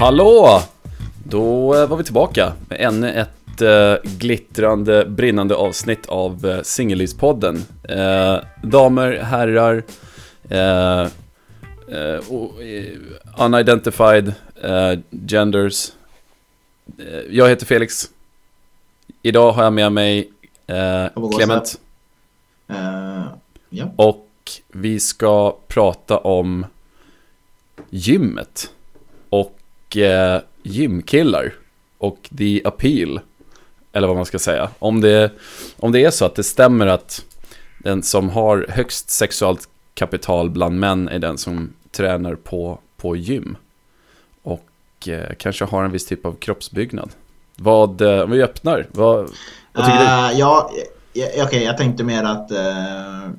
Hallå! Då eh, var vi tillbaka med ännu ett eh, glittrande, brinnande avsnitt av eh, Singellivspodden. Eh, damer, herrar, eh, eh, eh, unidentified genders. Jag heter Felix. Idag har jag med mig Clement. Och vi ska prata om gymmet. Och eh, gymkillar. Och the appeal. Eller vad man ska säga. Om det, om det är så att det stämmer att den som har högst sexuellt kapital bland män är den som tränar på, på gym. Och eh, kanske har en viss typ av kroppsbyggnad. Vad, eh, om vi öppnar, vad, vad tycker du? Eh, ja, ja, okej, jag tänkte mer att, eh,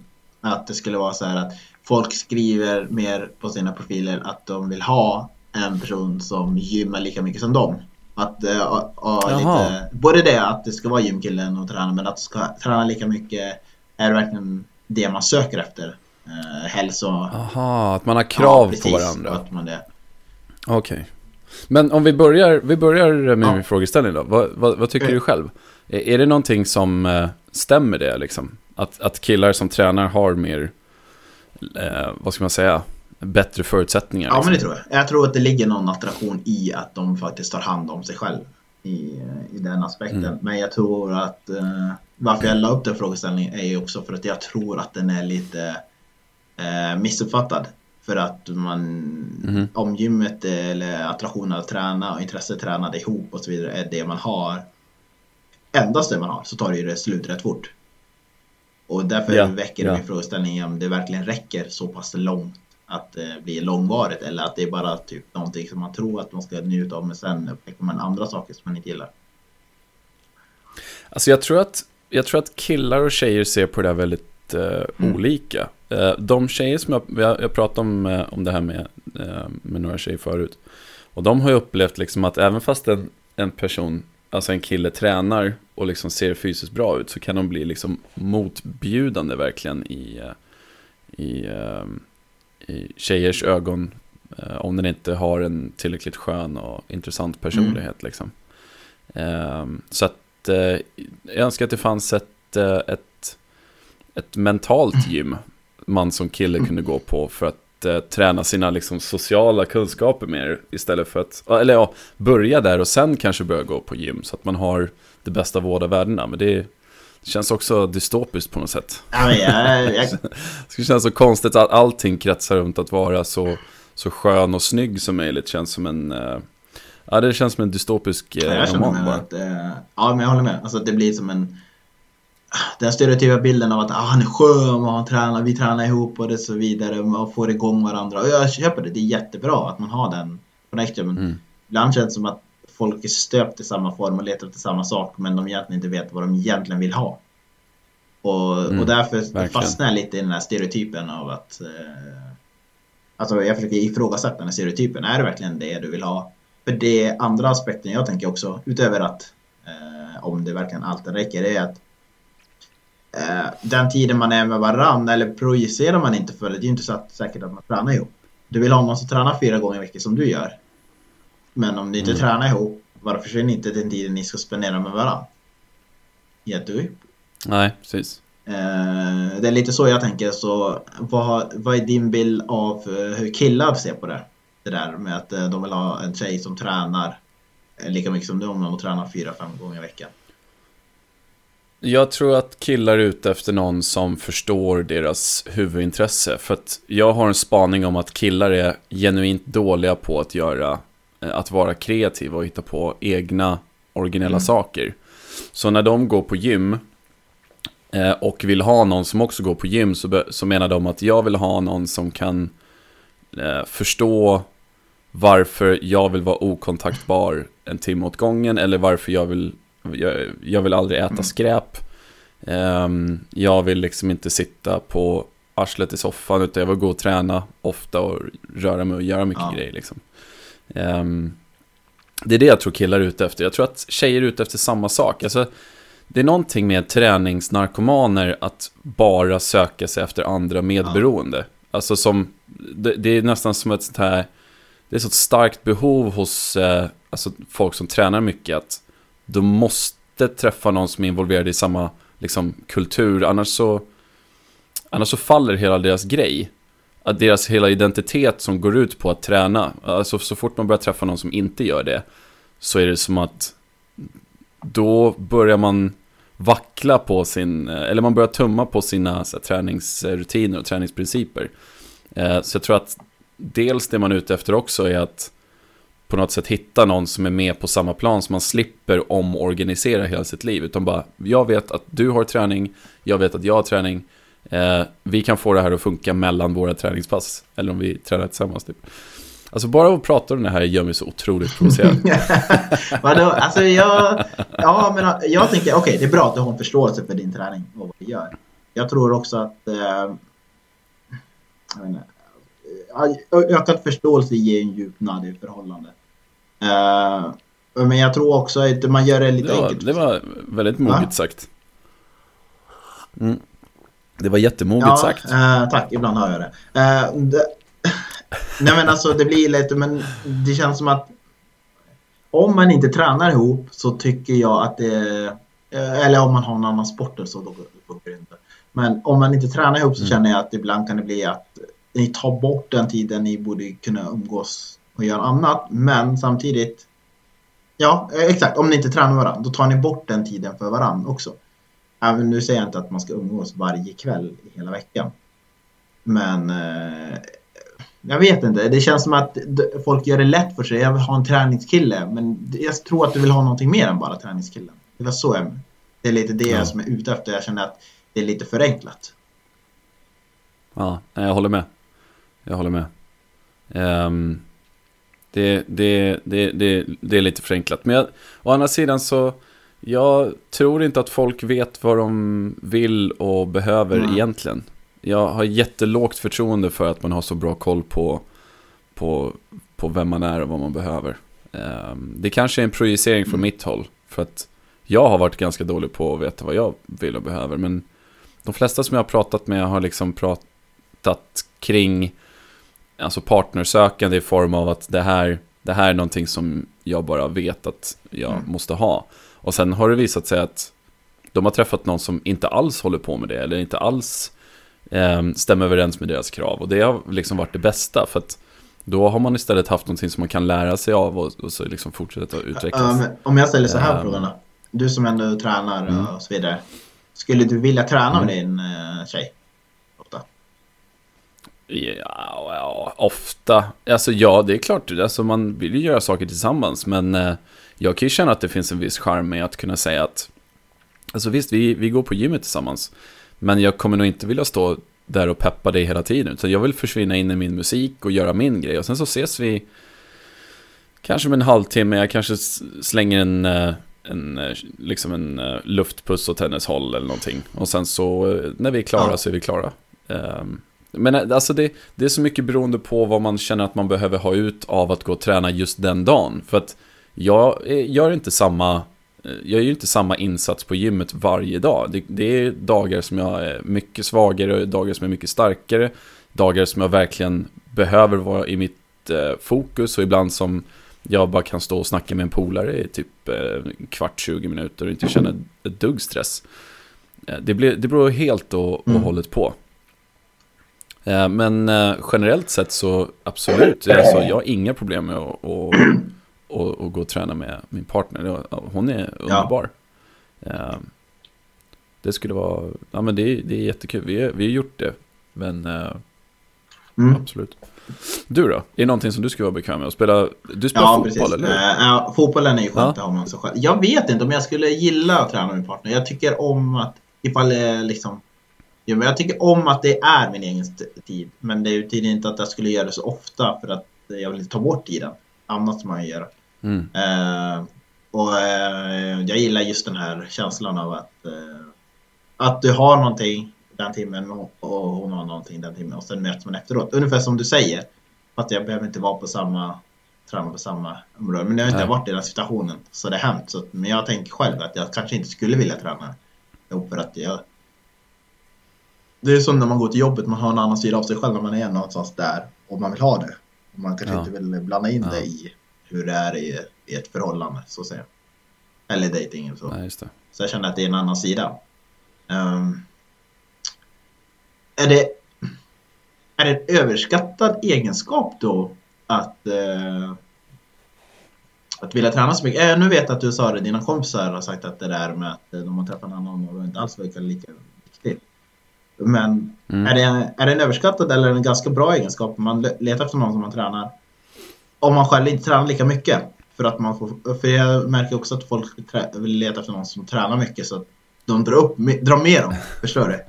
att det skulle vara så här att folk skriver mer på sina profiler att de vill ha en person som gymmar lika mycket som dem. Att, och Jaha. lite, både det att det ska vara gymkillen och träna men att du ska träna lika mycket är verkligen det man söker efter. Eh, hälso... Aha, att man har krav Ja, på precis, varandra. Att man det. Okej. Men om vi börjar, vi börjar med Ja. min frågeställning då. Vad, vad, vad tycker Okej. du själv? Är, är det någonting som stämmer det liksom? Att, att killar som tränar har mer, eh, vad ska man säga, bättre förutsättningar? Ja, liksom? men det tror jag. Jag tror att det ligger någon attraktion i att de faktiskt tar hand om sig själv i, i den aspekten. Mm. Men jag tror att eh, varför jag la upp den frågeställningen är ju också för att jag tror att den är lite eh, missuppfattad. För att man, Mhm. om gymmet eller attraktionen att träna och intresset att träna ihop och så vidare är det man har, endast det man har, så tar det ju det slut rätt fort. Och därför Ja, väcker det ja. min frågeställning om det verkligen räcker så pass långt att det blir långvarigt eller att det är bara typ någonting som man tror att man ska njuta av men sen upptäcker man andra saker som man inte gillar. Alltså jag tror att, jag tror att killar och tjejer ser på det här väldigt eh, Mm. olika. Eh, de tjejer som jag, jag, jag pratade om, eh, om det här med, eh, med några tjejer förut. Och de har ju upplevt liksom att även fast en, en person, alltså en kille tränar och liksom ser fysiskt bra ut så kan de bli liksom motbjudande verkligen i, eh, i, eh, i tjejers ögon. eh, Om den inte har en tillräckligt skön och intressant personlighet liksom. Ehm, så att eh, jag önskar att det fanns ett, eh, ett, ett mentalt gym man som kille kunde gå på för att träna sina liksom, sociala kunskaper mer istället för att, eller ja, börja där och sen kanske börja gå på gym så att man har det bästa av båda världarna. Men det, det känns också dystopiskt på något sätt. Ja, jag, jag, Det känns så konstigt att allting kretsar runt att vara så, så skön och snygg som möjligt. Känns som en, eh, ja det känns som en dystopisk eh, jag känner roman bara. att, eh, ja men jag håller med. Alltså det blir som en den stereotypa bilden av att ah, han är skön och han tränar, vi tränar ihop och det så vidare. Man får igång varandra. Och jag köper det, det är jättebra att man har den connection. Men Mm. ibland känns det som att folk är stöpt i samma form och letar efter samma sak men de egentligen inte vet vad de egentligen vill ha. Och, Mm, och därför verkligen. fastnar jag lite i den här stereotypen av att eh, Alltså jag försöker ifrågasätta den här stereotypen. Är det verkligen det du vill ha? För det andra aspekten jag tänker också, utöver att eh, om det verkligen alltid räcker, är att eh, den tiden man är med varann eller projicerar man inte för det, det är ju inte så att, säkert att man tränar ihop. Du vill ha någon som tränar fyra gånger i veckan som du gör. Men om ni inte Mm. tränar ihop, varför försvinner inte den tiden ni ska spendera med? Get to it. Nej, precis. Eh, det är lite så jag tänker, så vad, vad är din bild av eh, hur killar ser på det? Det där med att eh, de vill ha en tjej som tränar lika mycket som du om de tränar fyra, fem gånger i veckan. Jag tror att killar är ute efter någon som förstår deras huvudintresse. För att jag har en spaning om att killar är genuint dåliga på att göra, att vara kreativa och hitta på egna originella Mm. saker. Så när de går på gym eh, och vill ha någon som också går på gym så, menar de att jag vill ha någon som kan eh, förstå varför jag vill vara okontaktbar en timme åt gången eller varför jag vill, jag, jag vill aldrig äta Mm. skräp. Ehm, jag vill liksom inte sitta på arslet i soffan utan jag vill gå och träna ofta och röra mig och göra mycket Ja. grejer liksom. Ehm, det är det jag tror killar är ute efter. Jag tror att tjejer är ute efter samma sak. Alltså, det är någonting med träningsnarkomaner att bara söka sig efter andra medberoende. Alltså som, det, det är nästan som ett sånt här, det är så ett starkt behov hos eh, alltså folk som tränar mycket att de måste träffa någon som är involverad i samma liksom, kultur, annars så, annars så faller hela deras grej. Att deras hela identitet som går ut på att träna, alltså så fort man börjar träffa någon som inte gör det, så är det som att då börjar man vackla på sin, eller man börjar tumma på sina här, träningsrutiner och träningsprinciper. Eh, så jag tror att dels det man är ute efter också är att på något sätt hitta någon som är med på samma plan så man slipper omorganisera hela sitt liv. Utan bara, jag vet att du har träning, jag vet att jag har träning. Eh, vi kan få det här att funka mellan våra träningspass. Eller om vi tränar tillsammans. Typ. Alltså bara att prata om det här gör mig så otroligt provocerad. Vadå? Alltså jag... Ja, men jag tänker, okej, okay, det är bra att du har en förståelse för din träning och vad du gör. Jag tror också att... Eh, jag inte, ökad förståelse ger en djupnad i förhållandet. Uh, men jag tror också att man gör det lite det var, enkelt. Det var väldigt moget ja? sagt. Mm. Det var jättemoget ja, sagt. Uh, tack, ibland hör jag det. Uh, det nej men alltså det blir lite, men det känns som att om man inte tränar ihop så tycker jag att det eller om man har en annan sport så då funkar det inte. Men om man inte tränar ihop så mm. känner jag att ibland kan det bli att ni tar bort den tiden ni borde kunna umgås och göra annat. Men samtidigt, ja exakt, om ni inte tränar varandra, då tar ni bort den tiden för varandra också. Även nu säger jag inte att man ska umgås varje kväll i hela veckan. Men eh, jag vet inte, det känns som att folk gör det lätt för sig. Jag vill ha en träningskille, men jag tror att du vill ha någonting mer än bara träningskillen. Det var så jag, det är lite det ja. som är ute efter. Jag känner att det är lite förenklat. Ja, jag håller med. Jag håller med. Um, det, det, det, det, det är lite förenklat. Men jag, å andra sidan så, jag tror inte att folk vet vad de vill och behöver mm. egentligen. Jag har jättelågt förtroende för att man har så bra koll på, på, på vem man är och vad man behöver. Um, det kanske är en projicering från mm. mitt håll. För att jag har varit ganska dålig på att veta vad jag vill och behöver. Men de flesta som jag har pratat med har liksom pratat kring alltså partnersökande i form av att det här, det här är någonting som jag bara vet att jag mm. måste ha. Och sen har det visat sig att de har träffat någon som inte alls håller på med det eller inte alls eh, stämmer överens med deras krav. Och det har liksom varit det bästa för att då har man istället haft någonting som man kan lära sig av och, och så liksom fortsätta utvecklas. Um, om jag ställer så här um, frågan Du som ändå tränar mm. och så vidare. Skulle du vilja träna med mm. din uh, tjej? Ja, ja, ofta. Alltså ja, det är klart. Alltså, man vill ju göra saker tillsammans. Men eh, jag kan ju känna att det finns en viss charm med att kunna säga att... Alltså visst, vi, vi går på gymmet tillsammans. Men jag kommer nog inte vilja stå där och peppa dig hela tiden. Utan jag vill försvinna in i min musik och göra min grej. Och sen så ses vi kanske med en halvtimme. Jag kanske slänger en, eh, en, eh, liksom en eh, luftpuss åt hennes håll eller någonting. Och sen så när vi är klara ja. så är vi klara. Um, men alltså det, det är så mycket beroende på vad man känner att man behöver ha ut av att gå och träna just den dagen. För att jag gör inte samma, eh, jag gör inte samma insats på gymmet varje dag. Det, det är dagar som jag är mycket svagare, dagar som är mycket starkare, dagar som jag verkligen behöver vara i mitt eh, fokus och ibland som jag bara kan stå och snacka med en polare i typ eh, kvart, 20 minuter och inte känna ett dugg stress. Eh, det, blir, det beror helt och, och mm. hållet på. Eh, men eh, generellt sett så absolut, alltså, jag har inga problem med att, att, att gå och träna med min partner. Hon är underbar. Ja. Eh, det skulle vara, ja men det, är, det är jättekul. Vi, vi har gjort det. Men mm. absolut. Du då? Är det någonting som du skulle vara bekväm med? Att spela, du spelar ja, fotboll precis. eller? Ja, fotbollen är ju skönt ja. ha man så själv. Jag vet inte om jag skulle gilla att träna med min partner. Jag tycker om att ifall liksom Jo, men jag tycker om att det är min egen tid. Men det betyder inte att jag skulle göra det så ofta för att jag vill inte ta bort tiden. Annat som man gör. Mm. Uh, och uh, jag gillar just den här känslan av att, uh, att du har någonting den timmen och, och hon har någonting den timmen och sen möts man efteråt. Ungefär som du säger. Att jag behöver inte vara på samma träna på samma område. Men jag har inte Nej. varit i den situationen. Så det har hänt. Så, men jag tänker själv att jag kanske inte skulle vilja träna ihop för att jag det är som när man går till jobbet, man har en annan sida av sig själv när man är någonstans där och man vill ha det. Man kanske Ja. inte vill blanda in Ja. det i hur det är i, i ett förhållande, så att säga. Eller dejting. Så. Nej, just det. Så jag känner att det är en annan sida. Ehm, är, det, är det en överskattad egenskap då att, eh, att vilja träna så mycket? Eh, nu vet jag att du sa det, dina kompisar har sagt att det där med att eh, de har träffat en annan och inte alls verkar lika viktigt. Men Mm. är, det, är det en överskattad eller en ganska bra egenskap man le- letar efter någon som man tränar? Om man själv inte tränar lika mycket. För att man får, för jag märker också att folk vill leta efter någon som tränar mycket så att de drar, upp, drar med dem. Förstår du?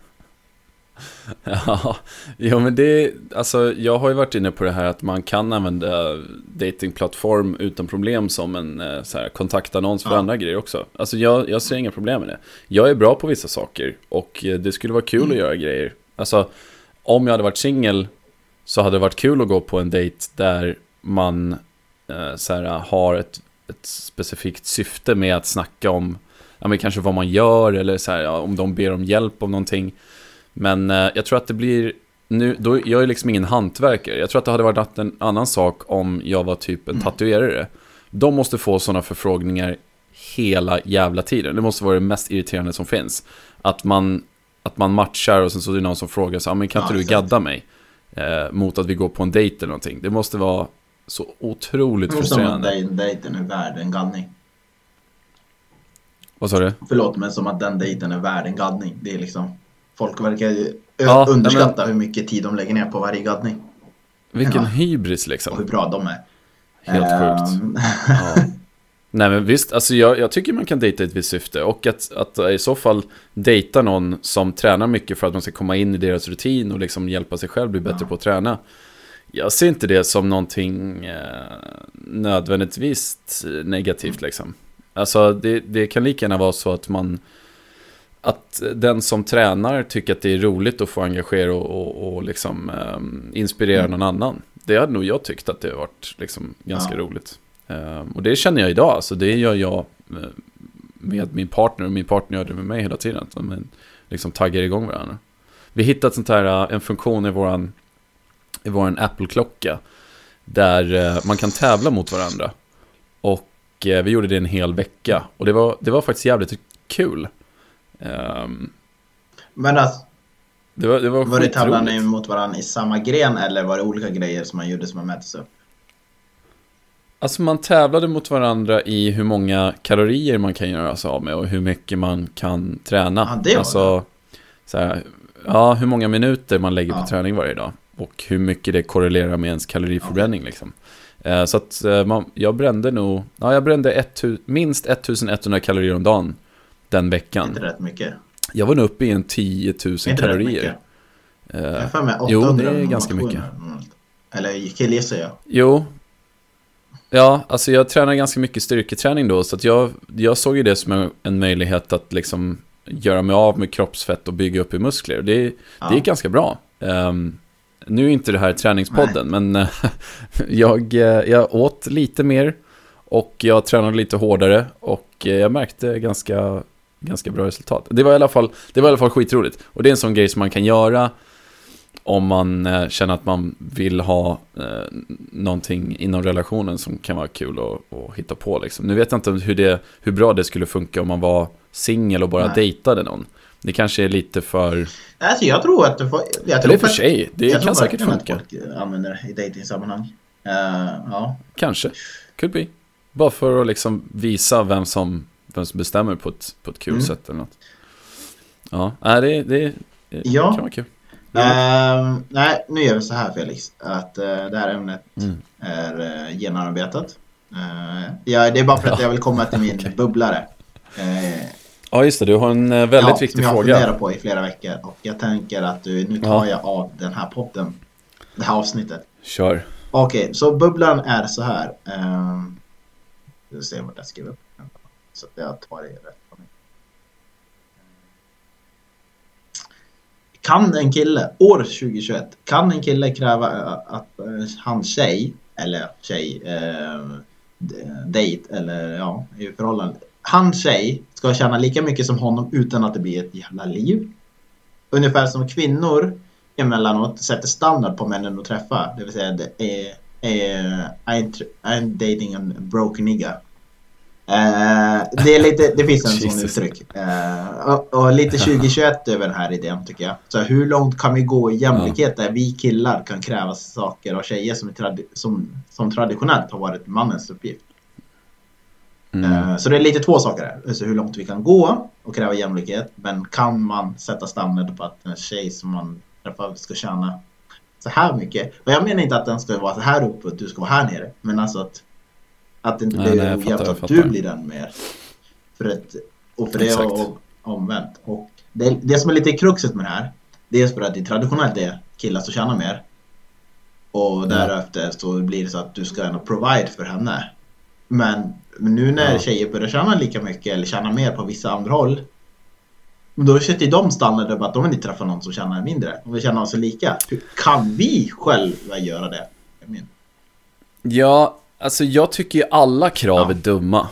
Ja, jo men det, alltså jag har ju varit inne på det här att man kan använda datingplattform utan problem som en eh, så här, kontaktannons för Ja. andra grejer också. Alltså jag, jag ser inga problem med det. Jag är bra på vissa saker och eh, det skulle vara kul att göra grejer. Alltså om jag hade varit singel så hade det varit kul att gå på en dejt där man eh, så här, har ett, ett specifikt syfte med att snacka om ja, men kanske vad man gör eller så här, ja, om de ber om hjälp om någonting. Men eh, jag tror att det blir, nu, då, jag är liksom ingen hantverkare. Jag tror att det hade varit en annan sak om jag var typ en tatuerare. De måste få sådana förfrågningar hela jävla tiden. Det måste vara det mest irriterande som finns. Att man, att man matchar och sen så är det någon som frågar så, ah, men kan Ja, inte du gadda mig? Eh, mot att vi går på en dejt eller någonting. Det måste vara så otroligt Som att frustrerande. den dejten är värd en gaddning. Vad sa du? Förlåt, men som att den dejten är värd en gaddning. Det är liksom... Folk verkar Ja, underskatta hur mycket tid de lägger ner på varje gaddning. Vilken Ja. hybris Och liksom. hur bra de är. Helt sjukt. Ehm, Ja. Nej men visst, alltså jag, jag tycker man kan dejta i ett visst syfte och att, att i så fall dejta någon som tränar mycket för att man ska komma in i deras rutin och liksom hjälpa sig själv bli bättre Ja. på att träna. Jag ser inte det som någonting eh, nödvändigtvis negativt liksom. Alltså det, det kan lika gärna vara så att man att den som tränar tycker att det är roligt att få engagera och, och, och liksom ehm, inspirera Mm. någon annan. Det hade nog jag tyckt att det har varit liksom ganska Ja. roligt. Ehm, och det känner jag idag, alltså det gör jag eh, med min partner och min partner gör det med mig hela tiden. Att de liksom taggar igång varandra. Vi hittade sånt här, eh, en funktion i våran, i våran Apple-klocka där eh, man kan tävla mot varandra. Och eh, vi gjorde det en hel vecka och det var, det var faktiskt jävligt kul. Ehm, Men alltså, det var, det var, var det skitroligt. mot varandra i samma gren eller var det olika grejer som man gjorde som man mättes upp? Alltså man tävlade mot varandra i hur många kalorier man kan göra sig av med och hur mycket man kan träna. Ja, det var alltså, så här, ja, hur många minuter man lägger Ja. på träning varje dag. Och hur mycket det korrelerar med ens kaloriförbränning liksom. Eh, Så att eh, man, jag brände nog, ja jag brände 1000 minst 1100 kalorier om dagen den veckan. Inte rätt mycket. Jag var nog uppe i en 10 000 Inte rätt kalorier. mycket. Jag Eh, har för mig 800 jo, det är ganska 700 mycket. normalt. Eller killgissar jag. Jo. Ja, alltså jag tränar ganska mycket styrketräning då, så att jag, jag såg ju det som en, möjlighet att liksom göra mig av med kroppsfett och bygga upp i muskler. Det, Ja. det är ganska bra. Ehm, nu är inte det här träningspodden, men eh, jag, eh, jag åt lite mer och jag tränade lite hårdare och eh, jag märkte ganska, ganska bra resultat. Det var, i alla fall, det var i alla fall skitroligt. Och det är en sån grej som man kan göra om man känner att man vill ha eh, någonting inom relationen som kan vara kul att, att hitta på. Liksom. Nu vet jag inte hur, det, hur bra det skulle funka om man var singel och bara Nej. dejtade någon. Det kanske är lite för... Alltså jag tror att det får... Jag tror Eller för sig, det jag kan tror säkert funka. att folk använder det i datingsammanhang. Uh, ja. Kanske. Could be. Bara för att liksom visa vem som, vem som bestämmer på ett, på ett kul Mm. sätt eller något. Ja, nej, det, det, det Ja. kan vara kul. Ehm, nej, nu gör vi så här Felix. Att eh, det här ämnet Mm. är uh, genomarbetat. Uh, ja, det är bara för att jag vill komma till min Okej. bubblare. Ja, just det. Du har en eh, väldigt ja, viktig som jag har fråga. funderat på i flera veckor. Och jag tänker att du, nu tar Ja. jag av den här podden. Det här avsnittet. Kör. Okej, så bubblan är så här. Um, vi får se vart jag skriver upp. Så att jag tar det rätt. Kan en kille, år 2021, kan en kille kräva eh, att eh, hans tjej, eller tjej, eh, dejt eller ja, i förhållande. Hans tjej ska tjäna lika mycket som honom utan att det blir ett jävla liv. Ungefär som kvinnor emellanåt sätter standard på männen att träffa. Det vill säga det är Uh, I'm, I'm dating a broke nigga. Uh, det, är lite, det finns en sån uttryck. Uh, och, och, lite 2021 över den här idén tycker jag. Så hur långt kan vi gå i jämlikhet där vi killar kan kräva saker av tjejer som, tradi som, som traditionellt har varit mannens uppgift? Mm. Uh, så det är lite två saker här. Alltså hur långt vi kan gå och kräva jämlikhet. Men kan man sätta standard på att en tjej som man träffar ska tjäna så här mycket. Och jag menar inte att den ska vara så här uppe och du ska vara här nere. Men alltså att att det inte blir ojämnt att du blir den mer. För att, och för det är omvänt. Och det, det som är lite kruxet med det här. Det är för att det traditionellt är killar som tjänar mer. Och därefter så blir det så att du ska ändå provide för henne. Men, men nu när ja. tjejer börjar tjäna lika mycket eller tjäna mer på vissa andra håll. Då sätter de standarder på att de vill inte träffa någon som tjänar mindre. De vill känna oss lika. Kan vi själva göra det? Ja, Alltså jag tycker ju alla krav ja. är dumma.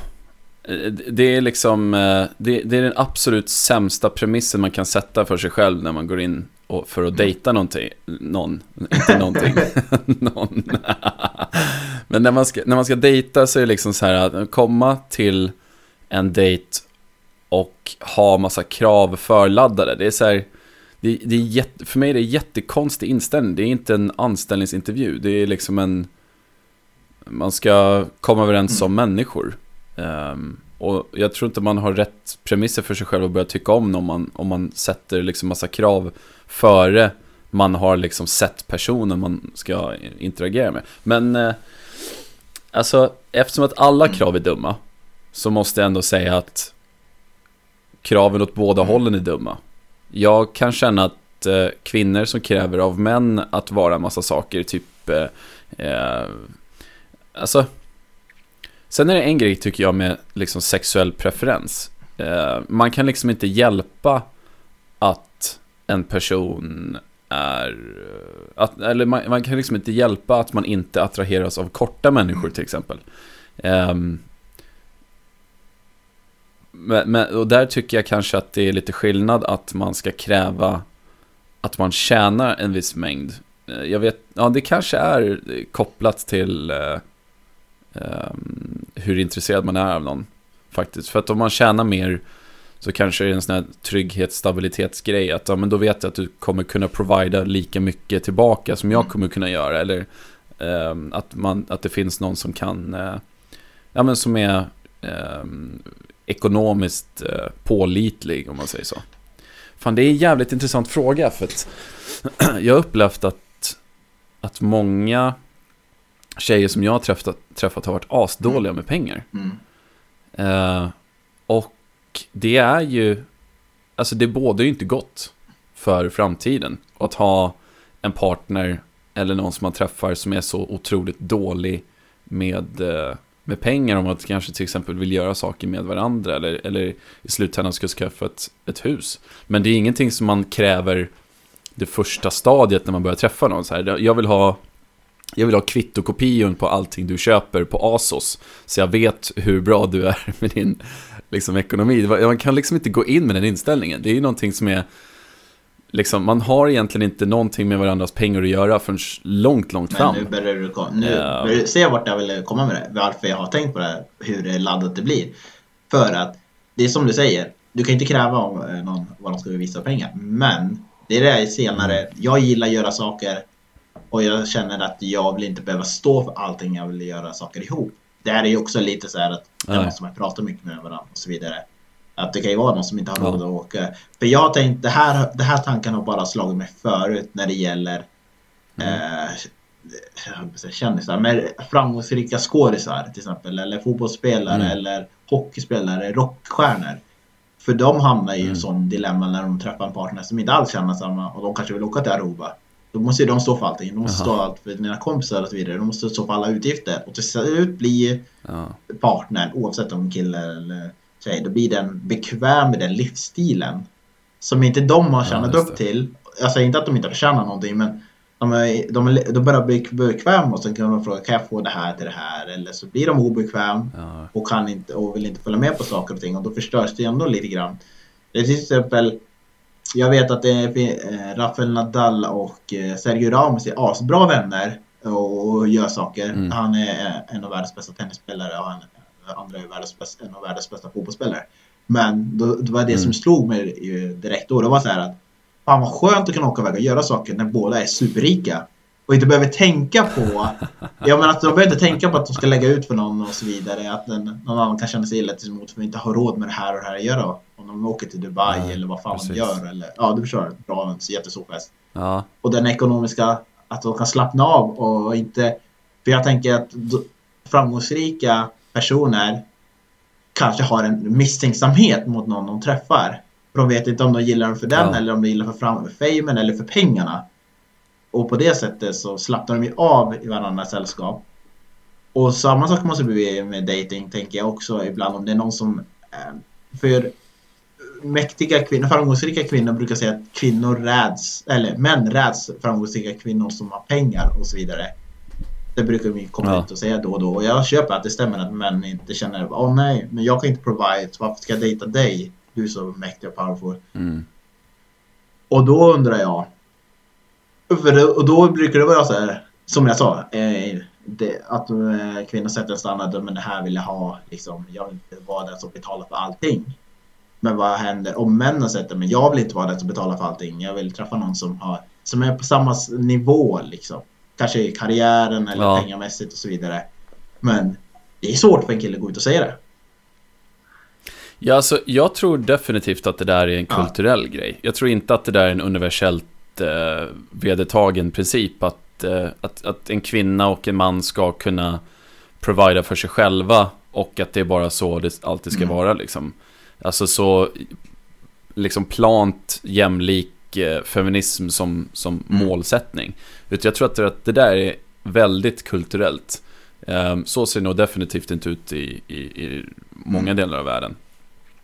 Eh, det är liksom, eh, det, det, är den absolut sämsta premissen man kan sätta för sig själv när man går in för att dejta någonting. Någon, inte någonting. någon. Men när man, ska, när man ska dejta så är det liksom så här att komma till en dejt och ha massa krav förladdade. Det är så här, det, det är jätte, för mig är det jättekonstig inställning. Det är inte en anställningsintervju. Det är liksom en man ska komma överens som människor. Um, och jag tror inte man har rätt premisser för sig själv att börja tycka om om man, om man sätter liksom massa krav före man har liksom sett personen man ska interagera med. Men eh, alltså, eftersom att alla krav är dumma så måste jag ändå säga att kraven åt båda hållen är dumma. Jag kan känna att eh, kvinnor som kräver av män att vara en massa saker, typ eh, eh Alltså, sen är det en grej tycker jag med liksom sexuell preferens. Eh, man kan liksom inte hjälpa att en person är... Eh, att, eller man, man, kan liksom inte hjälpa att man inte attraheras av korta människor till exempel. Eh, men, men, och där tycker jag kanske att det är lite skillnad att man ska kräva att man tjänar en viss mängd. Eh, jag vet, ja det kanske är kopplat till eh, um, hur intresserad man är av någon. Faktiskt. För att om man tjänar mer så kanske det är en sån här trygghet, stabilitetsgrej. Att ja, men då vet jag att du kommer kunna provida lika mycket tillbaka som jag mm. kommer kunna göra. Eller um, att, man, att det finns någon som kan, uh, ja men som är um, ekonomiskt uh, pålitlig om man säger så. Fan, det är en jävligt intressant fråga för att jag har upplevt att, att många tjejer som jag har träffat, träffat har varit asdåliga med pengar. Mm. Uh, och det är ju, alltså det bådar ju inte gott för framtiden. Att ha en partner eller någon som man träffar som är så otroligt dålig med, uh, med pengar. Om att kanske till exempel vill göra saker med varandra eller, eller i slutändan ska skaffa ett, ett hus. Men det är ingenting som man kräver det första stadiet när man börjar träffa någon. Så här, jag vill ha jag vill ha kvittokopion på allting du köper på Asos. Så jag vet hur bra du är med din liksom, ekonomi. Man kan liksom inte gå in med den inställningen. Det är ju någonting som är... Liksom, man har egentligen inte någonting med varandras pengar att göra förrän långt, långt fram. Men nu börjar du, nu uh, börjar du se vart jag vill komma med det. Varför jag har tänkt på det här, hur laddat det blir. För att, det är som du säger, du kan inte kräva av eh, någon vad de ska visa pengar. Men, det är det senare. Jag gillar att göra saker och jag känner att jag vill inte behöva stå för allting, jag vill göra saker ihop. Det här är ju också lite så här att där måste man prata mycket med varandra och så vidare. Att det kan ju vara någon som inte har råd att åka. För jag har tänkt, det här, det här tanken har bara slagit mig förut när det gäller mm. eh, kändisar, men framgångsrika skådisar till exempel, eller fotbollsspelare, mm. eller hockeyspelare, rockstjärnor. För de hamnar i mm. en sån dilemma när de träffar en partner som inte alls känner samma och de kanske vill åka till Aruba. Då måste ju de stå för allting. De måste Aha. stå allt för dina kompisar och så vidare. De måste stå för alla utgifter. Och till slut blir ja. partnern, oavsett om kille eller tjej, då blir den bekväm med den livsstilen. Som inte de har tjänat ja, upp till. Jag säger inte att de inte förtjänar någonting men de, är, de, är, de börjar bli bekväma och sen kan de fråga kan jag få det här till det här? Eller så blir de obekväm ja. och, kan inte, och vill inte följa med på saker och ting och då förstörs det ändå lite grann. Det är till exempel jag vet att eh, Rafael Nadal och eh, Sergio Ramos är asbra vänner. och gör saker. Mm. Han är en av världens bästa tennisspelare och han, andra är världens bästa, en av världens bästa fotbollsspelare. Men då, det var det mm. som slog mig direkt då. Det var så här att fan vad skönt att kunna åka iväg och göra saker när båda är superrika. Och inte behöver tänka på... Ja men att de behöver inte tänka på att de ska lägga ut för någon och så vidare. Att den, någon annan kan känna sig illa till emot för att inte har råd med det här och det här att göra. Om de åker till Dubai ja, eller vad fan precis. de gör. Eller, ja du förstår. Bra, jättestor fest. Ja. Och den ekonomiska... Att de kan slappna av och inte... För jag tänker att framgångsrika personer kanske har en misstänksamhet mot någon de träffar. För de vet inte om de gillar dem för den ja. eller om de gillar för famen eller för pengarna. Och på det sättet så slappnar de ju av i varandras sällskap. Och samma sak måste bli med dating tänker jag också ibland om det är någon som... Eh, för mäktiga kvinnor, framgångsrika kvinnor brukar säga att kvinnor räds, eller män räds framgångsrika kvinnor som har pengar och så vidare. Det brukar vi komma ja. ut och säga då och då. Och jag köper att det stämmer att män inte känner åh oh, nej, men jag kan inte provide, varför ska jag dejta dig? Du är så mäktig och powerful. Mm. Och då undrar jag. För det, och då brukar det vara så här, som jag sa, eh, det, att eh, kvinnor sätter en standard, men det här vill jag ha, liksom, jag vill inte vara den som betalar för allting. Men vad händer om männen sätter, men jag vill inte vara den som betalar för allting, jag vill träffa någon som, har, som är på samma nivå liksom kanske i karriären eller ja. pengamässigt och så vidare. Men det är svårt för en kille att gå ut och säga det. Ja, alltså, jag tror definitivt att det där är en kulturell ja. grej. Jag tror inte att det där är en universellt eh, vedertagen princip. Att, eh, att, att en kvinna och en man ska kunna provida för sig själva och att det är bara så det alltid ska mm. vara. Liksom. Alltså så liksom plant jämlik Eh, feminism som, som mm. målsättning. Utan jag tror att det, där är väldigt kulturellt. Ehm, så ser det nog definitivt inte ut i, i, i många mm. delar av världen.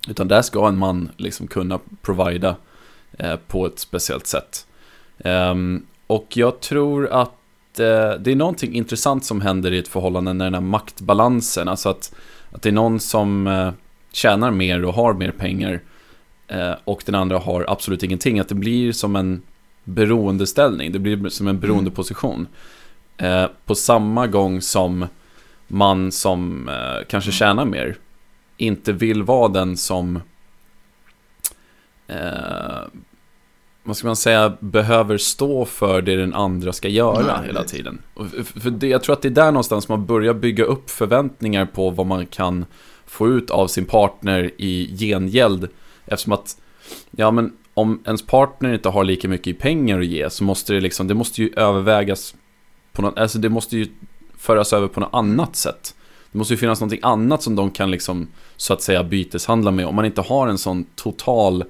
Utan där ska en man liksom kunna provida eh, på ett speciellt sätt. Ehm, och jag tror att eh, det är någonting intressant som händer i ett förhållande när den här maktbalansen, alltså att, att det är någon som tjänar mer och har mer pengar Eh, och den andra har absolut ingenting. Att det blir som en beroendeställning. Det blir som en beroendeposition. Eh, på samma gång som man som kanske tjänar mer inte vill vara den som vad ska man säga, behöver stå för det den andra ska göra Nej, hela tiden. För det, jag tror att det är där någonstans man börjar bygga upp förväntningar på vad man kan få ut av sin partner i gengäld Eftersom att, ja men om ens partner inte har lika mycket i pengar att ge så måste det liksom, det måste ju övervägas på något, alltså det måste ju föras över på något annat sätt. Det måste ju finnas någonting annat som de kan liksom, så att säga, byteshandla med. Om man inte har en sån total,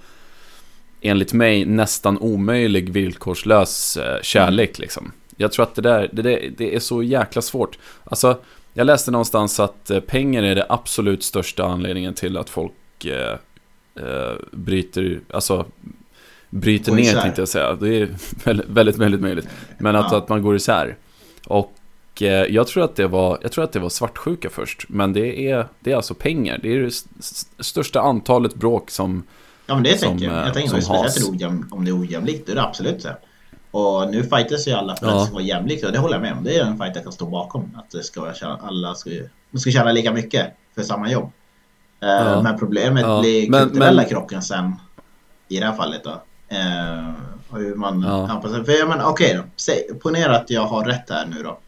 enligt mig, nästan omöjlig villkorslös eh, kärlek liksom. Jag tror att det där, det, där, det är så jäkla svårt. Alltså, jag läste någonstans att eh, pengar är det absolut största anledningen till att folk eh, eh, bryter, alltså bryter ner isär. tänkte jag säga. Det är väldigt, väldigt, väldigt möjligt. Men att, ja. att man går isär. Och eh, jag tror att det var, jag tror att det var svartsjuka först. Men det är, det är alltså pengar. Det är det största antalet bråk som Ja men det som, tänker jag. Jag tänker speciellt ojäm, om det är ojämlikt. Det är det absolut så. Och nu fightas ju alla för att det ska vara jämlikt. Och det håller jag med om. Det är en fight jag kan stå bakom. Att det ska alla ska, ska tjäna lika mycket för samma jobb. Eh, ja. Men problemet ja. blir men, kulturella men... krocken sen. I det här fallet då. Eh, hur man ja. anpassar För jag menar okej okay då. Säg, ponera att jag har rätt här nu då.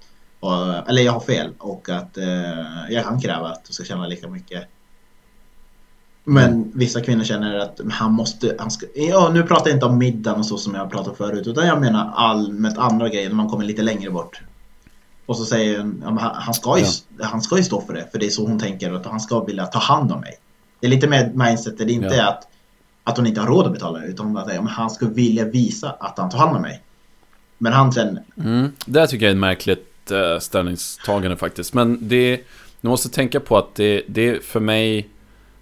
Och, eller jag har fel och att eh, jag kan kräva att du ska tjäna lika mycket. Men mm. vissa kvinnor känner att han måste, han ska, ja nu pratar jag inte om middagen och så som jag har pratat förut utan jag menar allmänt andra grejer när man kommer lite längre bort. Och så säger hon, ja, han, ska ju, ja. han ska ju stå för det, för det är så hon tänker att han ska vilja ta hand om mig. Det är lite mer mindset, det är inte ja. att, att hon inte har råd att betala utan att ja, han ska vilja visa att han tar hand om mig. Men han sen... Mm, det tycker jag är ett märkligt uh, ställningstagande faktiskt. Men det, du måste tänka på att det, det för mig,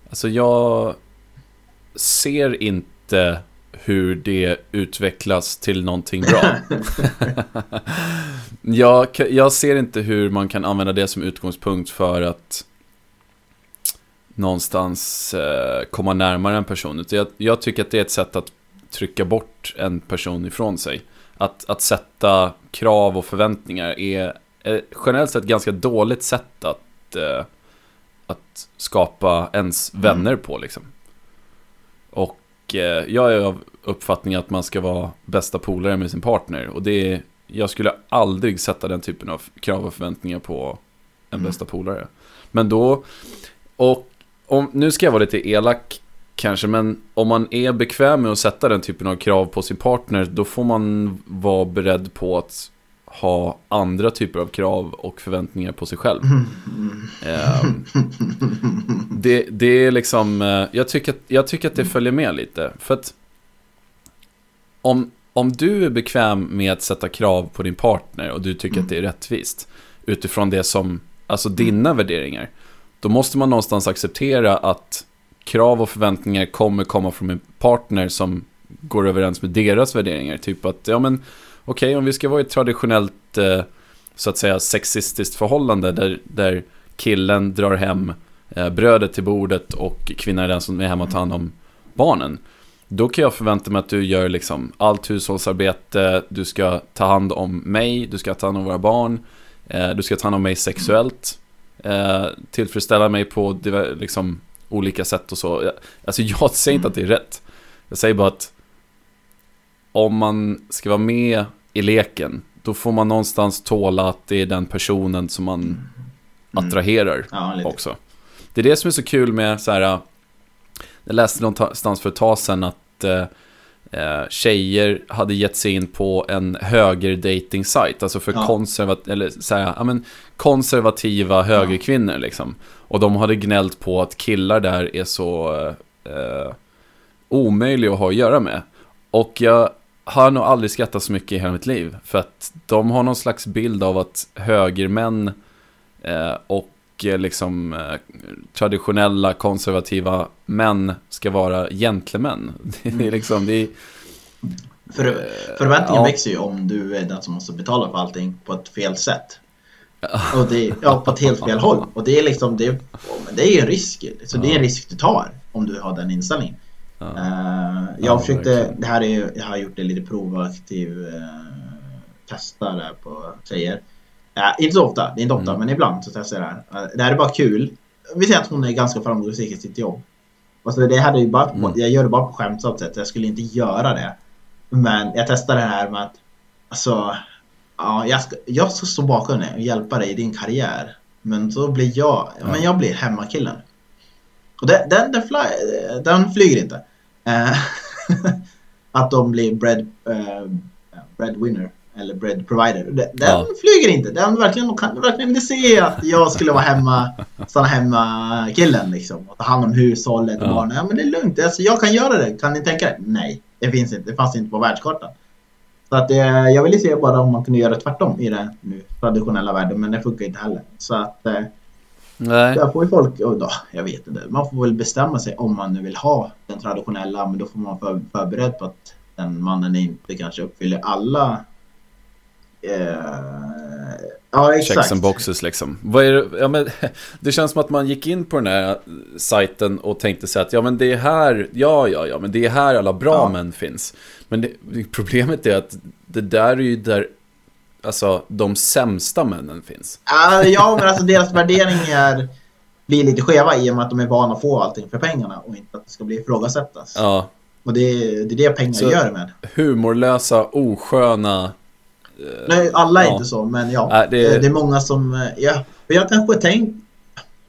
alltså jag ser inte hur det utvecklas till någonting bra. jag, jag ser inte hur man kan använda det som utgångspunkt för att någonstans eh, komma närmare en person. Jag, jag tycker att det är ett sätt att trycka bort en person ifrån sig. att, att sätta krav och förväntningar är, eh, generellt sett ganska dåligt sätt att, eh, att skapa ens Mm. vänner på liksom. Och eh, jag är av uppfattningen att man ska vara bästa polare med sin partner. Och det är, jag skulle aldrig sätta den typen av krav och förväntningar på en Mm. bästa polare. Men då, och om, nu ska jag vara lite elak kanske, men om man är bekväm med att sätta den typen av krav på sin partner, då får man vara beredd på att ha andra typer av krav och förväntningar på sig själv. Ehm, det, det är liksom, eh, jag tycker, att, jag tycker att det följer med lite. För att om, om du är bekväm med att sätta krav på din partner och du tycker att det är rättvist utifrån det som, alltså dina värderingar, då måste man någonstans acceptera att krav och förväntningar kommer komma från en partner som går överens med deras värderingar. Typ att, ja men, okej om vi ska vara i ett traditionellt, eh, så att säga, sexistiskt förhållande där, där killen drar hem eh, brödet till bordet och kvinnan är den som är hemma och tar hand om barnen. Då kan jag förvänta mig att du gör liksom allt hushållsarbete, du ska ta hand om mig, du ska ta hand om våra barn, eh, du ska ta hand om mig sexuellt, tillfredsställa mig på liksom, olika sätt och så. Alltså jag säger inte att det är rätt. Jag säger bara att om man ska vara med i leken, då får man någonstans tåla att det är den personen som man attraherar Ja, också. Det är det som är så kul med så här. Jag läste någonstans för ett tag sedan att eh, eh, tjejer hade gett sig in på en höger dating site alltså för Ja. konservat eller så här, ja, men, konservativa högerkvinnor liksom. Och de hade gnällt på att killar där är så eh, omöjliga att ha att göra med. Och jag har nog aldrig skrattat så mycket i hela mitt liv. För att de har någon slags bild av att högermän eh, och eh, liksom eh, traditionella konservativa män ska vara gentlemän. Det är liksom, det är, För, förväntningen ja. växer ju om du är den som måste betala för allting på ett fel sätt. Och det, ja, på ett helt fel håll. Och det är liksom, det, det är ju en risk. Så det är en risk du tar om du har den inställningen. Ja. Eh, jag Ja, försöte, verkligen. det här är ju, jag har gjort det lite provoaktiv uh, testa där på tjejer. Ja, inte så ofta, det är inte ofta, Mm. men ibland så testar jag det här. Eh, det här är bara kul. Vi säger att hon är ganska framgångsrik i sitt jobb. Alltså det hade ju bara, Mm. Jag gör det bara på skämtsamt sätt, jag skulle inte göra det. Men jag testade det här med att alltså, ja, jag, ska, jag ska stå bakom dig och hjälpa dig i din karriär. Men så blir jag, ja. men jag blir hemmakillen. Och den, den, den, fly, den flyger inte. Eh, att de blir bread, eh, breadwinner eller bread provider. Den, Ja. flyger inte. Den verkligen, kan verkligen inte se att jag skulle vara hemma, stanna hemma killen liksom. Och ta hand om hushållet och Ja. barnen. Ja men det är lugnt. Alltså, jag kan göra det. Kan ni tänka er? Nej, det finns inte. Det fanns inte på världskartan. Så att, eh, jag ville se bara om man kunde göra tvärtom i den nu traditionella världen. Men det funkar inte heller. Så att eh, Nej. där får ju folk, och då, jag vet inte. Man får väl bestämma sig om man nu vill ha den traditionella. Men då får man vara förberedd på att den mannen inte kanske uppfyller alla eh, Ja, exakt. Checks and boxes liksom. Vad är det, ja, men, det känns som att man gick in på den här sajten och tänkte sig att ja men det är här, ja ja ja men det är här alla bra Ja. män finns. Men det, problemet är att det där är ju där, alltså de sämsta männen finns. Ja, men alltså deras värderingar blir lite skeva i och med att de är vana att få allting för pengarna och inte att det ska bli ifrågasättas. Ja, Och det är, det är det pengar Så- gör med. humorlösa, osköna. eh, Nej, alla är Ja. inte så, men ja. Nej, det- det... det är många som, eh, ja. För jag kanske tänkt,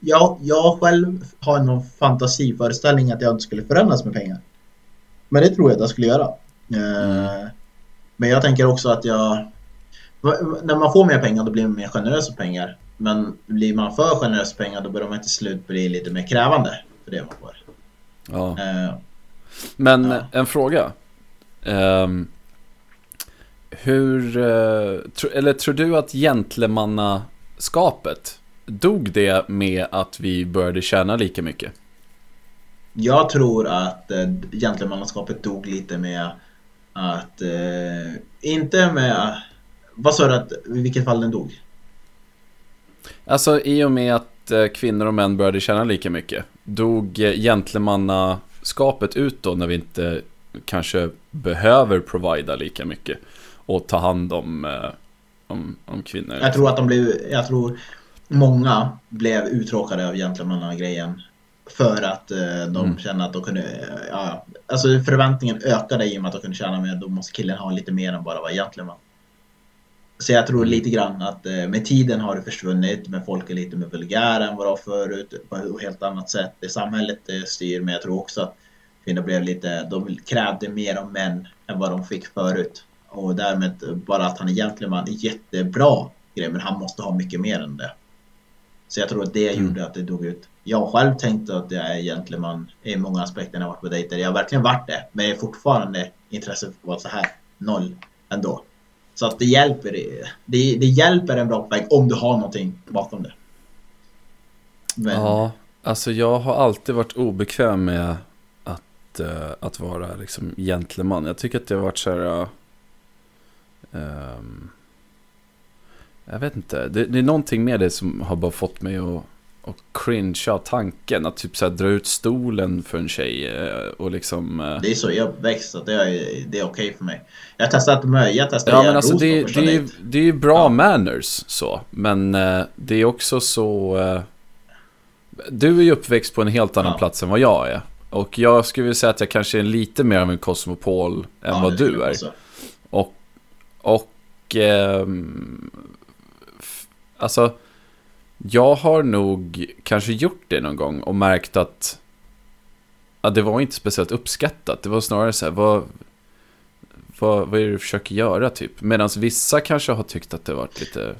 ja, jag själv har någon fantasiföreställning att jag inte skulle förändras med pengar. Men det tror jag att jag skulle göra. Eh, Men jag tänker också att jag, när man får mer pengar då blir man mer generös med pengar. Men blir man för generös med pengar då börjar man till slut bli lite mer krävande för det man får. Ja. Eh, Men Ja. en fråga. Ehm, hur, eh, tro, eller tror du att gentlemannaskapet, dog det med att vi började tjäna lika mycket? Jag tror att eh, gentlemannaskapet dog lite med att, eh, inte med, vad sa du att, i vilket fall den dog? Alltså i och med att eh, kvinnor och män började tjäna lika mycket, dog eh, gentlemannaskapet ut då när vi inte kanske behöver provida lika mycket? och ta hand om, eh, om, om kvinnor. Jag tror att de blev, jag tror många blev uttråkade av gentlemannagrejen. För att eh, de Mm. kände att de kunde, ja, alltså förväntningen ökade i och med att de kunde tjäna mer. Då måste killen ha lite mer än bara vara gentleman. Så jag tror lite grann att eh, med tiden har det försvunnit, men folk är lite mer vulgära än vad de var förut på ett helt annat sätt. Det samhället eh, styr, men jag tror också att kvinnor blev lite, de krävde mer av män än vad de fick förut. Och därmed eh, bara att han är gentleman är jättebra grej, men han måste ha mycket mer än det. Så jag tror att det Mm. gjorde att det dog ut. Jag själv tänkte att jag är gentleman i många aspekter när jag varit på dejter. Jag har verkligen varit det, men jag är fortfarande intresset för att vara så här noll ändå. Så att det hjälper, det, det hjälper en bra om du har någonting bakom det. Men, Ja, alltså jag har alltid varit obekväm med att, uh, att vara liksom gentleman. Jag tycker att det har varit så här... Uh, jag vet inte, det, det är någonting med det som har bara fått mig att, att cringea tanken. Att typ så här, dra ut stolen för en tjej eh, och liksom... eh, Det är så jag växt, så det är, det är okej för mig. Jag har testat med, jag testade Ja men alltså det, det, är, det är ju bra Ja. manners så. Men eh, det är också så... Eh, du är ju uppväxt på en helt annan Ja. plats än vad jag är. Och jag skulle vilja säga att jag kanske är lite mer av en kosmopol än Ja, vad du är. också. Och... och f- alltså... Jag har nog kanske gjort det någon gång och märkt att... Ja, det var inte speciellt uppskattat. Det var snarare så här, vad... Vad, vad är det du försöker göra typ? Medan vissa kanske har tyckt att det varit lite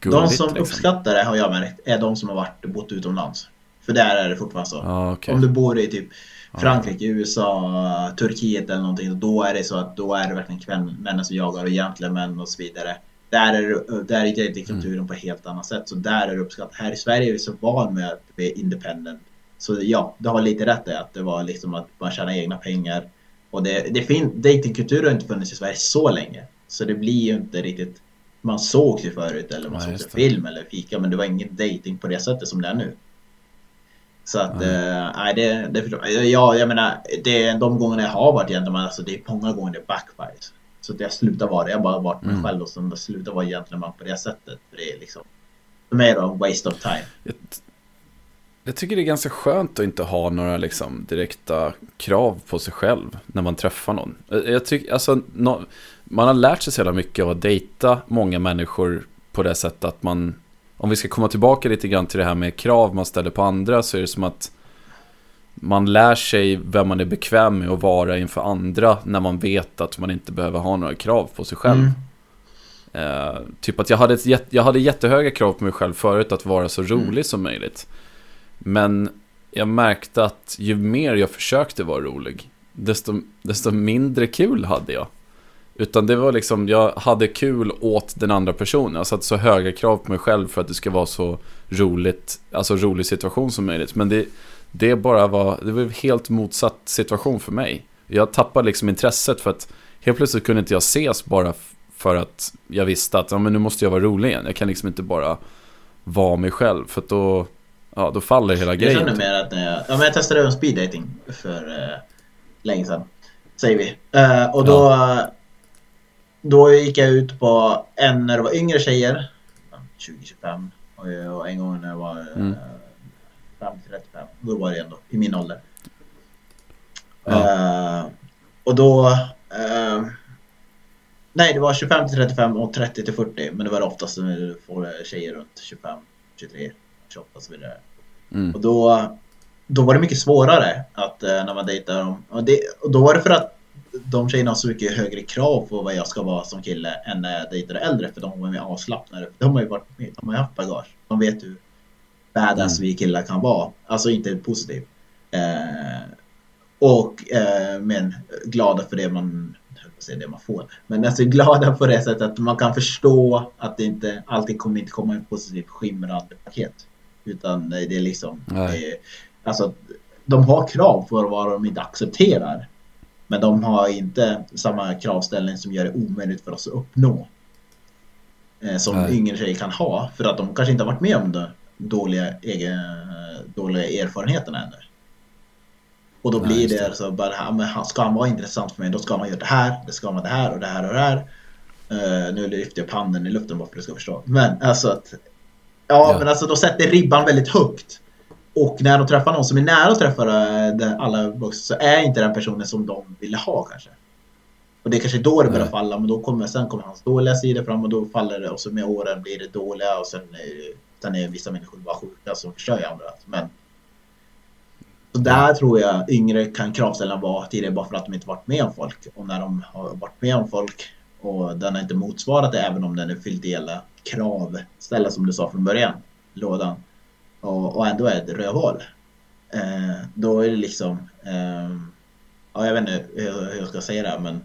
gulligt De som liksom. uppskattar det har jag märkt är de som har varit bott utomlands. För där är det fortfarande så. Ja, okej. Om du bor i typ Ja. Frankrike, USA, Turkiet eller någonting. Då är det så att då är det verkligen kväll, männen som jagar och gentlemän och så vidare. Där är, där är datingkulturen Mm. på ett helt annat sätt. Så där är det uppskattat. Här i Sverige är vi så van med att är independent. Så ja, du har lite rätt i att det var liksom att man tjänar egna pengar. Och det, det fin- datingkultur har inte funnits i Sverige så länge. Så det blir ju inte riktigt man sågs ju förut eller man Nej, såg film eller fika men det var ingen dating på det sättet som det är nu. Så att, Nej. nej det, det. Ja, jag menar, det, de gångerna jag har varit gentleman, alltså det är många gånger det backfires. Så att jag slutar vara det, jag bara varit mig Mm. själv och så slutar vara gentleman på det sättet. För det är liksom, för mig en waste of time. Jag, jag tycker det är ganska skönt att inte ha några liksom, direkta krav på sig själv när man träffar någon. Jag, tycker, alltså, nå- man har lärt sig så jävla mycket av att dejta många människor på det sättet att man, om vi ska komma tillbaka lite grann till det här med krav man ställer på andra så är det som att man lär sig vem man är bekväm med att vara inför andra när man vet att man inte behöver ha några krav på sig själv. Mm. Eh, typ att jag hade, ett, jag hade jättehöga krav på mig själv förut att vara så rolig Mm. som möjligt. Men jag märkte att ju mer jag försökte vara rolig, desto, desto mindre kul hade jag. Utan det var liksom, jag hade kul åt den andra personen. Jag satte så höga krav på mig själv för att det ska vara så roligt, alltså rolig situation som möjligt. Men det, det bara var, det var en helt motsatt situation för mig. Jag tappade liksom intresset för att helt plötsligt kunde inte jag ses bara för att jag visste att ja, men nu måste jag vara rolig igen. Jag kan liksom inte bara vara mig själv för att då, ja, då faller hela Jag grejen. känner typ. mer att när jag, ja, men jag testade även speed dating för eh, länge sedan. Säger vi. Eh, och då, då gick jag ut på en när det var yngre tjejer. 20-25. Och, och en gång när jag var eh, Mm. 5-35. Då var det ändå i min ålder. Ja. Eh, och då... eh, nej, det var 25 till 35 och 30 till 40. Men det var oftast när du får tjejer runt 25, 23, 28 och så vidare. Mm. Och då, då var det mycket svårare att eh, när man dejtar dem. Och, det, och då var det för att de tjejerna har så mycket högre krav på vad jag ska vara som kille än när jag dejtade äldre. För de var mer avslappnade. De har ju varit med, de har haft bagage. De vet hur badass Mm. vi killar kan vara. Alltså inte positivt. Eh, och eh, men glada för det man säga det man får. Men alltså glada på det sättet att man kan förstå att det inte alltid kommer inte komma en positivt skimrande paket. Utan det är liksom det är, Alltså de har krav för vad de inte accepterar. Men de har inte samma kravställning som gör det omöjligt för oss att uppnå. Eh, som Nej. yngre tjejer kan ha. För att de kanske inte har varit med om de dåliga, egen, dåliga erfarenheterna ännu. Och då Ja, blir just det, det. så bara, ja, men ska han vara intressant för mig då ska man göra det här, det ska man det här och det här och det här. Eh, nu lyfter jag handen i luften bara för att du ska förstå. Men alltså att, ja, Ja. men alltså då sätter ribban väldigt högt. Och när de träffar någon som är nära att träffa eh, alla boxar så är inte den personen som de ville ha kanske. Och det är kanske då det börjar falla, men då kommer, sen kommer hans dåliga sidor fram och då faller det och så med åren blir det dåliga och sen är, sen är vissa människor bara sjuka som förstör andra. Men så där tror jag yngre kan kravställarna vara tidigare bara för att de inte varit med om folk. Och när de har varit med om folk och den har inte motsvarat det även om den är fylld i alla krav ställa som du sa från början, lådan. Och, och ändå är det rövhål. Eh, då är det liksom, ehm, ja jag vet inte hur, hur jag ska säga det här, men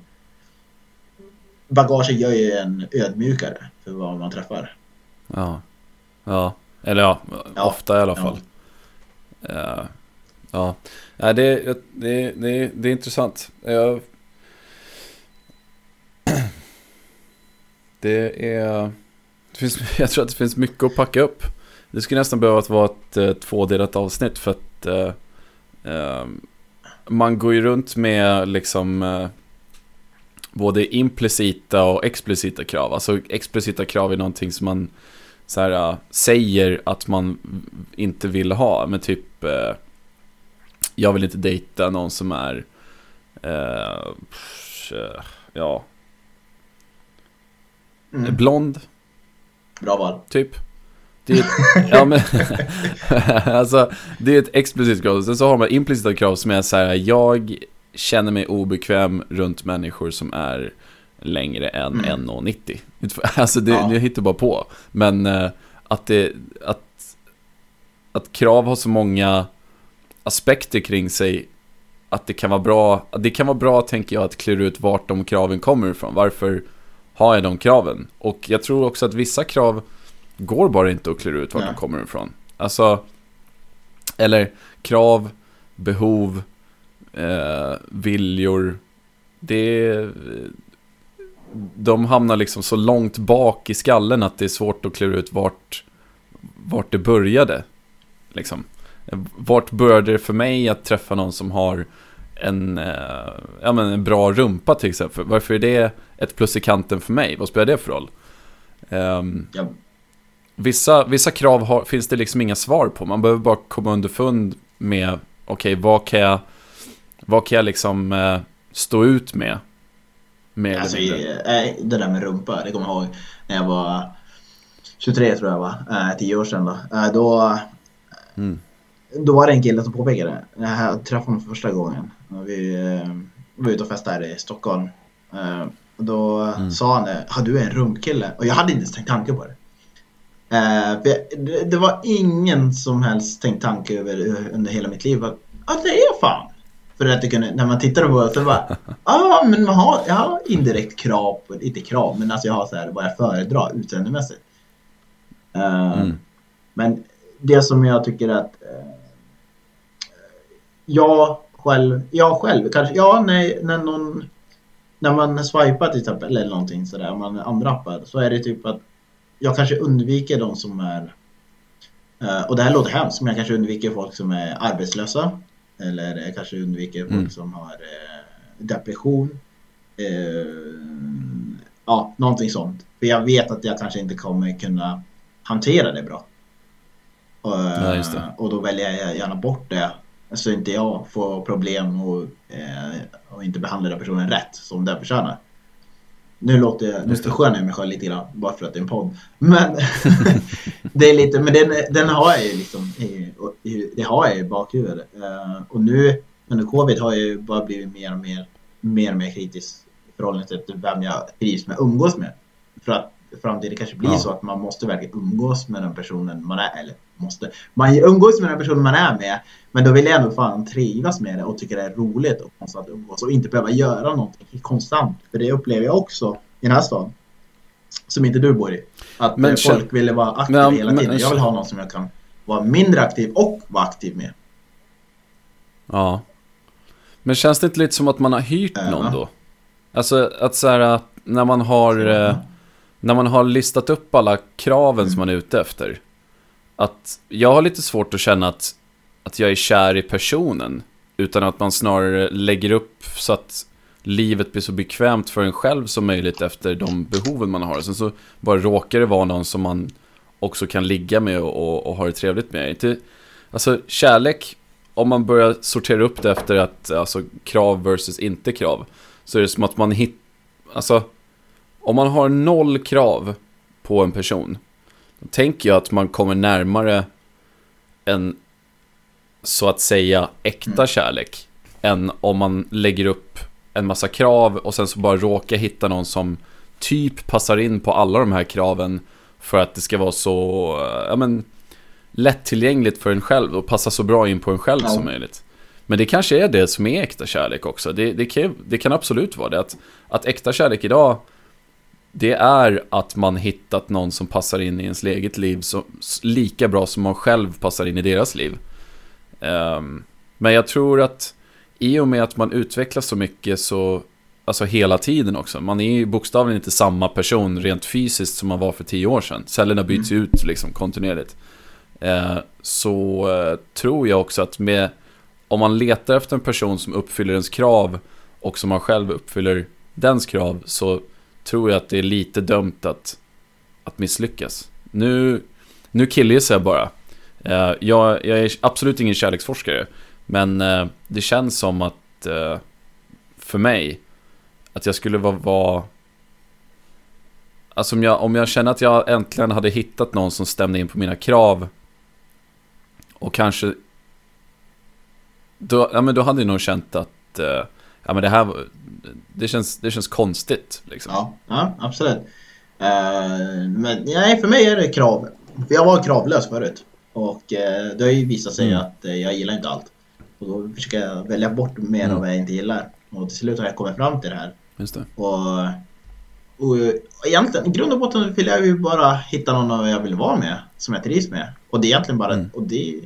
bagaget gör ju en ödmjukare för vad man träffar. Ja. Ja. Eller ja, Ja. ofta i alla fall. Eh, ja. Ja, det, det, det, det är intressant. Jag... Det är... Det finns, jag tror att det finns mycket att packa upp. Det skulle nästan behöva vara ett eh, tvådelat avsnitt för att eh, eh, man går ju runt med liksom eh, både implicita och explicita krav. Alltså explicita krav är någonting som man så här, äh, säger att man inte vill ha. Men typ, eh, jag vill inte dejta någon som är, eh, ja, Mm. blond, Bra val. typ. Det är, ja men, alltså, det är ett explicit krav. Sen så har man implicita krav som är så här, jag känner mig obekväm runt människor som är längre än Mm. 1,90. Alltså det, Ja. det hittar bara på. Men eh, att det, att, att krav har så många aspekter kring sig att det kan vara bra, det kan vara bra tänker jag att klura ut vart de kraven kommer ifrån. Varför har jag de kraven? Och jag tror också att vissa krav går bara inte att klura ut vart Nej. de kommer ifrån. Alltså, eller krav, behov, eh, viljor. Det de hamnar liksom så långt bak i skallen att det är svårt att klura ut vart, vart det började. Liksom. Vart började det för mig att träffa någon som har en, eh, ja, men en bra rumpa till exempel? Varför är det ett plus i kanten för mig? Vad spelar det för roll? Ehm, Ja, Vissa, vissa krav har, finns det liksom inga svar på. Man behöver bara komma underfund med, okej, vad kan jag, vad kan jag liksom eh, stå ut med? Mer Alltså, eller mindre. eh, det där med rumpa, det kommer jag ihåg när jag var 23 tror jag var, eh, 10 år sedan då. Eh, då, Mm. då var det en kille som påpekade, när jag träffade honom för första gången. Vi eh, var ute och festade här i Stockholm. Eh, och då Mm. sa han det, har du en rumpkille? Och jag hade inte ens tänkt tanke på det. Eh, jag, det, det var ingen som helst tänkt tanke över under hela mitt liv att ja, det är fan. För att det kunde, när man tittade på det så bara, ja men man har, jag har indirekt krav på, inte krav, men alltså jag har så här vad jag föredrar utseendemässigt. Eh, Mm. Men det som jag tycker att eh, jag själv, jag själv kanske, ja när, när någon när man swipar till exempel eller någonting sådär, om man andra appar så är det typ att jag kanske undviker de som är eh, och det här låter hemskt men jag kanske undviker folk som är arbetslösa eller jag kanske undviker folk Mm. som har eh, depression eh, ja, någonting sånt för jag vet att jag kanske inte kommer kunna hantera det bra och, Ja, det. och då väljer jag gärna bort det så inte jag får problem och, eh, och inte behandlar den personen rätt som den förtjänar. Nu låter jag, nu förskönar jag mig själv lite grann bara för att det är en podd. Men det är lite, men den, den har jag ju liksom, i, i, det har jag i bakhuvudet. Eh, och nu under covid har jag ju bara blivit mer och mer, mer och mer kritisk i förhållande till vem jag trivs med umgås med. För att framtiden kanske blir Ja. så att man måste verkligen umgås med den personen man är, eller måste, man umgås med den personen man är med men då vill jag ändå fan trivas med det och tycka det är roligt och konstant umgås och inte behöva göra någonting konstant. För det upplever jag också i den här staden. Som inte du bor i. Att Men folk vill vara aktiva Men- hela men- tiden. Jag vill ha någon som jag kan vara mindre aktiv och vara aktiv med. Ja. Men känns det inte lite som att man har hyrt någon då? Alltså att så här, att när man har, eh, när man har listat upp alla kraven som man är ute efter. Att jag har lite svårt att känna att, att jag är kär i personen. Utan att man snarare lägger upp så att livet blir så bekvämt för en själv som möjligt efter de behoven man har. Sen så bara råkar det vara någon som man också kan ligga med och, och ha det trevligt med. Inte, alltså kärlek, om man börjar sortera upp det efter att, alltså krav versus inte krav. Så är det som att man hittar, alltså om man har noll krav på en person. Då tänker jag att man kommer närmare en så att säga äkta mm. kärlek. Än om man lägger upp en massa krav och sen så bara råkar hitta någon som typ passar in på alla de här kraven för att det ska vara så, ja men, lättillgängligt för en själv och passa så bra in på en själv ja. som möjligt. Men det kanske är det som är äkta kärlek också. Det, det, kan, det kan absolut vara det. Att, att äkta kärlek idag, det är att man hittat någon som passar in i ens eget liv så, lika bra som man själv passar in i deras liv. Um, men jag tror att i och med att man utvecklas så mycket så, alltså hela tiden också. Man är ju bokstavligen inte samma person rent fysiskt som man var för tio år sedan. Cellerna byts mm. ut liksom kontinuerligt. Eh, så eh, tror jag också att med, om man letar efter en person som uppfyller ens krav och som man själv uppfyller dens krav så tror jag att det är lite dömt att, att misslyckas. Nu, nu killgissar jag bara. Uh, jag, jag är absolut ingen kärleksforskare. Men uh, det känns som att uh, för mig att jag skulle vara, vara Alltså om jag, om jag känner att jag äntligen hade hittat någon som stämde in på mina krav och kanske då, ja, men då hade jag nog känt att ja, men det här det känns, det känns konstigt. Liksom. Ja, ja, absolut. Uh, men nej, för mig är det krav. För jag var kravlös förut. Och uh, det har ju visat sig mm. att uh, jag gillar inte allt. Och då försöker jag välja bort mer mm. av vad jag inte gillar. Och till slut har jag kommit fram till det här. Just det. Och, och egentligen, i grund och botten vill jag ju bara hitta någon jag vill vara med. Som jag trivs med. Och det är egentligen bara, mm. och det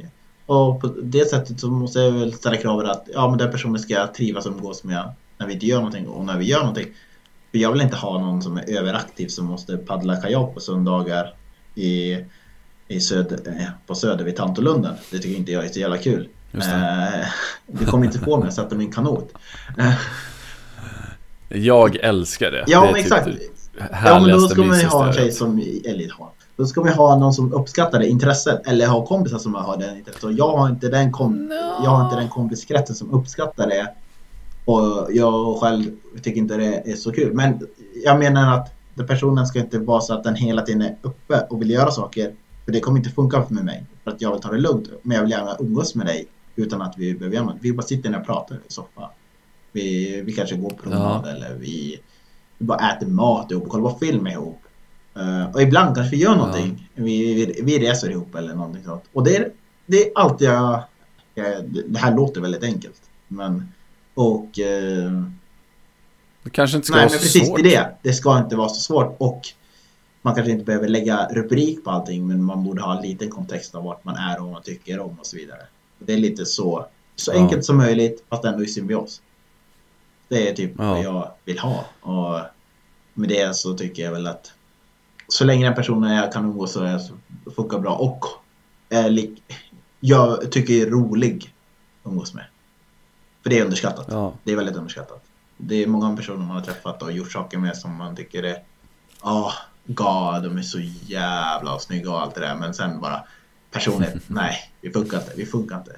och på det sättet så måste jag väl ställa kravet att ja men den personen ska jag trivas och umgås med när vi inte gör någonting och när vi gör någonting. För jag vill inte ha någon som är överaktiv som måste paddla kajak på söndagar i, i söder, eh, på Söder vid Tantolunden. Det tycker inte jag är så jävla kul. Just det. Eh, det kommer inte få mig att sätta min kanot. Jag älskar det. Ja, det men typ exakt. Ja, men då ska man ju ha en tjej som, eller ha, då ska man ha någon som uppskattar det intresset eller ha kompisar som har det intresset. Och jag har inte den, kom, no. jag har inte den kompiskretsen som uppskattar det. Och jag själv tycker inte det är så kul. Men jag menar att den personen ska inte vara så att den hela tiden är uppe och vill göra saker. För det kommer inte funka för mig. För att jag vill ta det lugnt. Men jag vill gärna umgås med dig utan att vi behöver göra något. Vi bara sitter ner och pratar i soffan. Vi, vi kanske går på promenad ja. eller vi, vi, bara äter mat ihop och kollar på film ihop. Uh, och ibland kanske vi gör någonting. Ja. Vi, vi, vi reser ihop eller någonting sånt. Och det är, det är allt jag, jag... Det här låter väldigt enkelt. Men... Och... Uh, det kanske inte ska nej, vara så precis, svårt. Det, det. det ska inte vara så svårt. Och man kanske inte behöver lägga rubrik på allting men man borde ha en liten kontext av vart man är och vad man tycker om och så vidare. Det är lite så, så ja. enkelt som möjligt fast ändå i symbios. Det är typ ja. vad jag vill ha. Och med det så tycker jag väl att så länge den personen jag kan umgås så är, funkar bra och är lik, jag tycker är rolig att umgås med. För det är underskattat. Ja. Det är väldigt underskattat. Det är många personer man har träffat och gjort saker med som man tycker är Ja, oh, god, de är så jävla snygga och allt det där. Men sen bara personligt, nej, vi funkar inte. Vi funkar inte.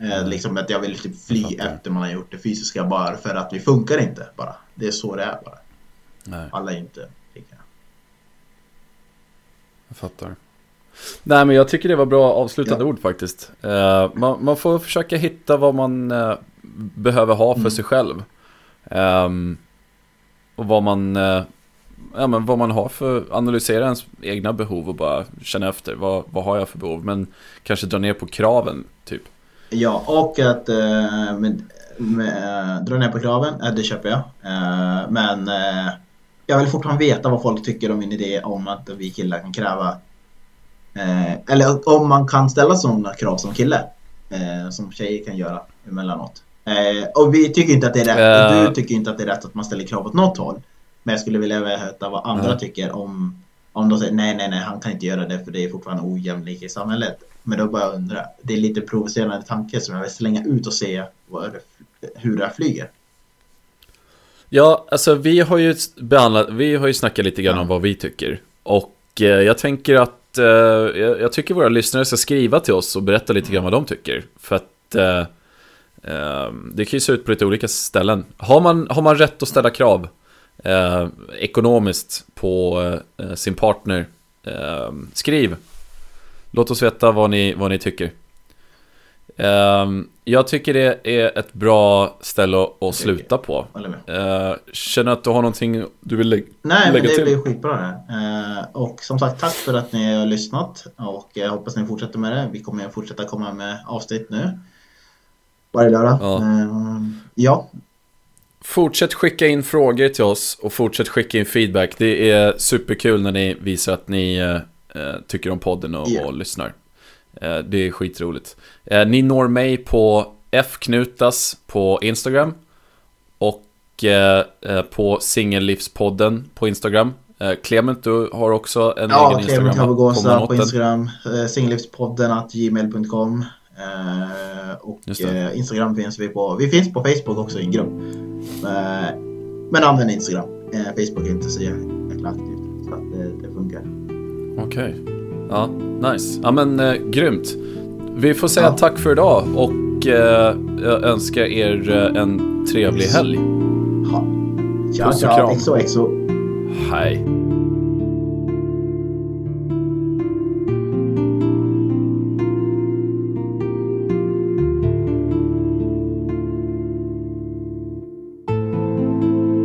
Eh, liksom att jag vill typ fly efter man har gjort det fysiska bara för att vi funkar inte bara. Det är så det är bara. Nej. Alla är inte. Jag fattar. Nej men jag tycker det var bra avslutande ja. ord faktiskt. Uh, man, man, får försöka hitta vad man uh, behöver ha för mm. sig själv. Um, och vad man, uh, ja, men vad man har för, analysera ens egna behov och bara känna efter. Vad, vad har jag för behov? Men kanske dra ner på kraven typ. Ja, och att med, med, dra ner på kraven, det köper jag. men jag vill fortfarande veta vad folk tycker om min idé om att vi killar kan kräva Eh, eller om man kan ställa sådana krav som kille. Eh, som tjejer kan göra emellanåt. Eh, och vi tycker inte att det är rätt. Och du tycker inte att det är rätt att man ställer krav åt något håll. Men jag skulle vilja veta vad andra tycker om Om de säger nej, nej, nej, han kan inte göra det för det är fortfarande ojämlik i samhället. Men då bara undra, det är lite provocerande tanke som jag vill slänga ut och se det, hur det här flyger. Ja, alltså vi har ju behandlat, vi har ju snackat lite grann Ja. om vad vi tycker. Och eh, jag tänker att, eh, jag, tycker våra lyssnare ska skriva till oss och berätta lite grann vad de tycker. För att eh, eh, det kan ju se ut på lite olika ställen. Har man, har man rätt att ställa krav eh, ekonomiskt på eh, sin partner, skriv. Låt oss veta vad ni, vad ni tycker. Ehm, jag tycker det är ett bra ställe att, sluta på. Uh, känner att du har någonting du vill lä- Nej, men lägga det till? blir skitbra det. Eh, och som sagt, tack för att ni har lyssnat. Och jag hoppas ni fortsätter med det. Vi kommer att fortsätta komma med avsnitt nu. Varje lördag. Ja. Eh, ja, Fortsätt skicka in frågor till oss och fortsätt skicka in feedback. Det är superkul när ni visar att ni eh, eh, tycker om podden och, Ja. och lyssnar. Eh, det är skitroligt. Eh, ni når mig på fknutas på Instagram och eh, på Singellivspodden på Instagram. Clement, du har också en ja egen Instagram. Clement va? Havagosa Kommer på? Instagram. Singellivspodden att gmail.com. Och Instagram finns vi på. Vi finns på Facebook också i en grupp. Men använd Instagram. Facebook är inte så jäkla aktivt. Så att det, det funkar. Okej. Ja, nice. Ja men eh, grymt. Vi får säga Ja. tack för idag och eh, jag önskar er eh, en trevlig helg. Ciao. kram. Exo, exo. Hej.